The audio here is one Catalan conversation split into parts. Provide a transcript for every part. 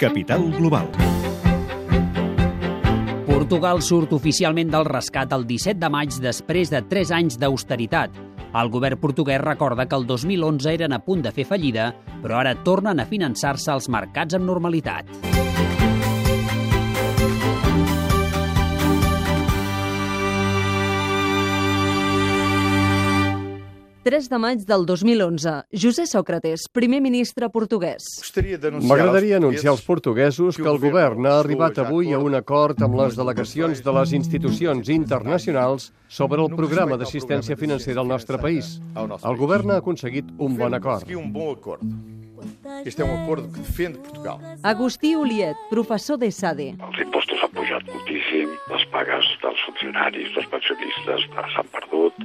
Capital Global. Portugal surt oficialment del rescat el 17 de maig després de 3 anys d'austeritat. El govern portuguès recorda que el 2011 eren a punt de fer fallida, però ara tornen a finançar-se als mercats amb normalitat. 3 de maig del 2011. José Sócrates, primer ministre portuguès. M'agradaria anunciar als portuguesos que el govern ha arribat avui a un acord amb les delegacions de les institucions internacionals sobre el programa d'assistència financera al nostre país. El govern ha aconseguit un bon acord. Este é um acordo que defende Portugal. Agustí Uliet, professor de SADE. Els impostos han pujat moltíssim, les pagues dels funcionaris, dels pensionistes s'han perdut,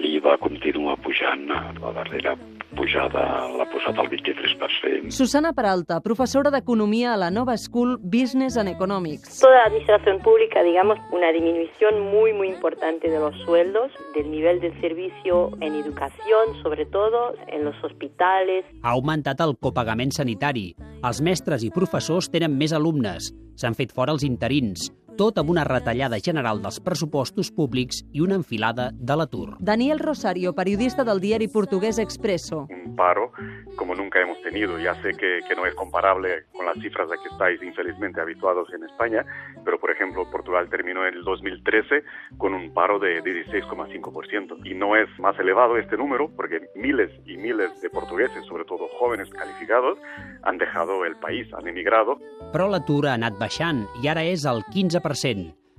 l'IVA continua pujant, la darrera pujada l'ha posat al 23%. Susana Peralta, professora d'Economia a la Nova School Business and Economics. Toda la administración pública, digamos, una disminución muy, muy importante de los sueldos, del nivel del servicio en educación, sobre todo en los hospitales. Ha augmentat el copagament sanitari. Els mestres i professors tenen més alumnes. S'han fet fora els interins tot amb una retallada general dels pressupostos públics i una enfilada de l'atur. Daniel Rosario, periodista del diari portugués Expreso. Un paro como nunca hemos tenido. Ya sé que, que no es comparable con las cifras a que estáis infelizmente habituados en España, pero por ejemplo Portugal terminó en el 2013 con un paro de 16,5%. Y no es más elevado este número porque miles y miles de portugueses, sobre todo jóvenes calificados, han dejado el país, han emigrado. Però l'atur ha anat baixant i ara és el 15%.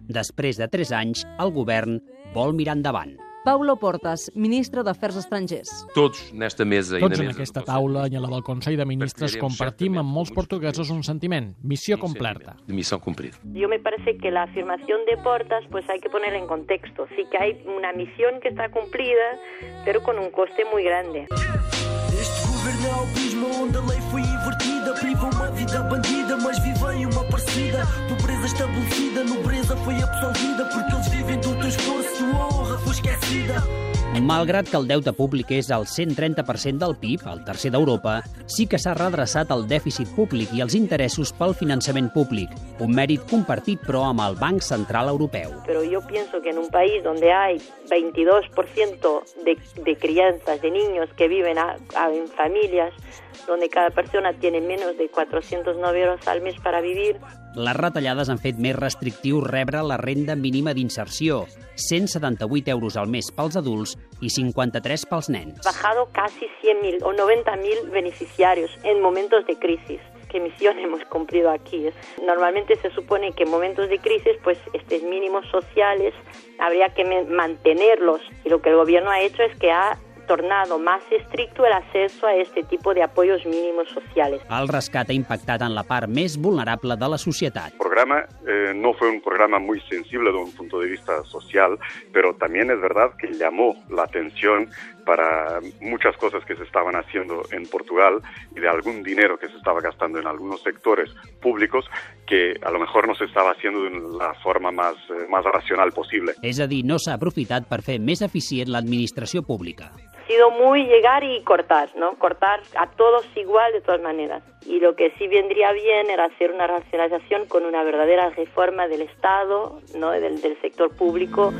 Després de 3 anys, el govern vol mirar endavant. Paulo Portas, ministre d'Afers Estrangers. Tots nesta mesa Tots en aquesta taula i a la del Consell de Ministres compartim amb molts portuguesos un sentiment, missió completa. de missão cumprida. Yo me parece que la afirmación de Portas pues hay que ponerla en contexto. Sí que hay una misión que está cumplida, pero con un coste muy grande. Este governo é o abismo onde a lei foi invertida. Priva uma vida bandida, parecida. Pobreza estabelecida, nobreza foi absolvida. Porque eles vivem do teu esforço, tua honra foi esquecida. Malgrat que el deute públic és al 130% del PIB, el tercer d'Europa, sí que s'ha redreçat el dèficit públic i els interessos pel finançament públic, un mèrit compartit però amb el Banc Central Europeu. Pero yo pienso que en un país donde hay 22% de, de crianzas, de niños que viven a- a- en familias, donde cada persona tiene menos de 409 euros al mes para vivir, Les retallades han fet més restrictiu rebre la renda mínima d'inserció, 178 euros al mes pels adults i 53 pels nens. bajado casi 100.000 o 90.000 beneficiarios en momentos de crisis. ¿Qué misión hemos cumplido aquí? Normalmente se supone que en momentos de crisis, pues estos mínimos sociales habría que mantenerlos. Y lo que el gobierno ha hecho es que ha tornado más estricto el acceso a este tipo de apoyos mínimos sociales. El rescat ha impactat en la part més vulnerable de la societat. El programa eh, no fue un programa muy sensible de un punto de vista social, pero también es verdad que llamó la atención para muchas cosas que se estaban haciendo en Portugal y de algún dinero que se estaba gastando en algunos sectores públicos que a lo mejor no se estaba haciendo de la forma más, eh, más racional posible. És a dir, no s'ha aprofitat per fer més eficient l'administració pública. Ha sido muy llegar y cortar, ¿no? Cortar a todos igual de todas maneras. Y lo que sí vendría bien era hacer una racionalización con una verdadera reforma del Estado, ¿no? Del, del sector público.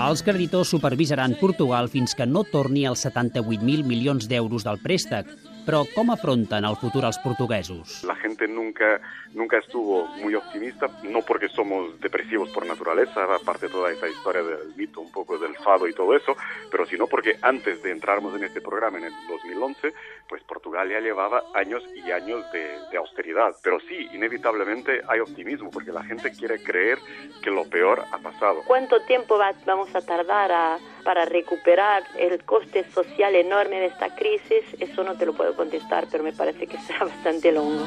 Els creditors supervisaran Portugal fins que no torni els 78.000 milions d'euros del préstec. Però com afronten el futur els portuguesos? La gente nunca, nunca estuvo muy optimista, no porque somos depresivos por naturaleza, aparte de toda esa historia del mito, un poco del fado y todo eso, pero sino porque antes de entrarnos en este programa en el 2011, pues Portugal ya llevaba años y años de, de austeridad. Pero sí, inevitablemente hay optimismo, porque la gente quiere creer que lo peor ha pasado. ¿Cuánto tiempo va- vamos a tardar a- para recuperar el coste social enorme de esta crisis? Eso no te lo puedo contestar, pero me parece que será bastante longo.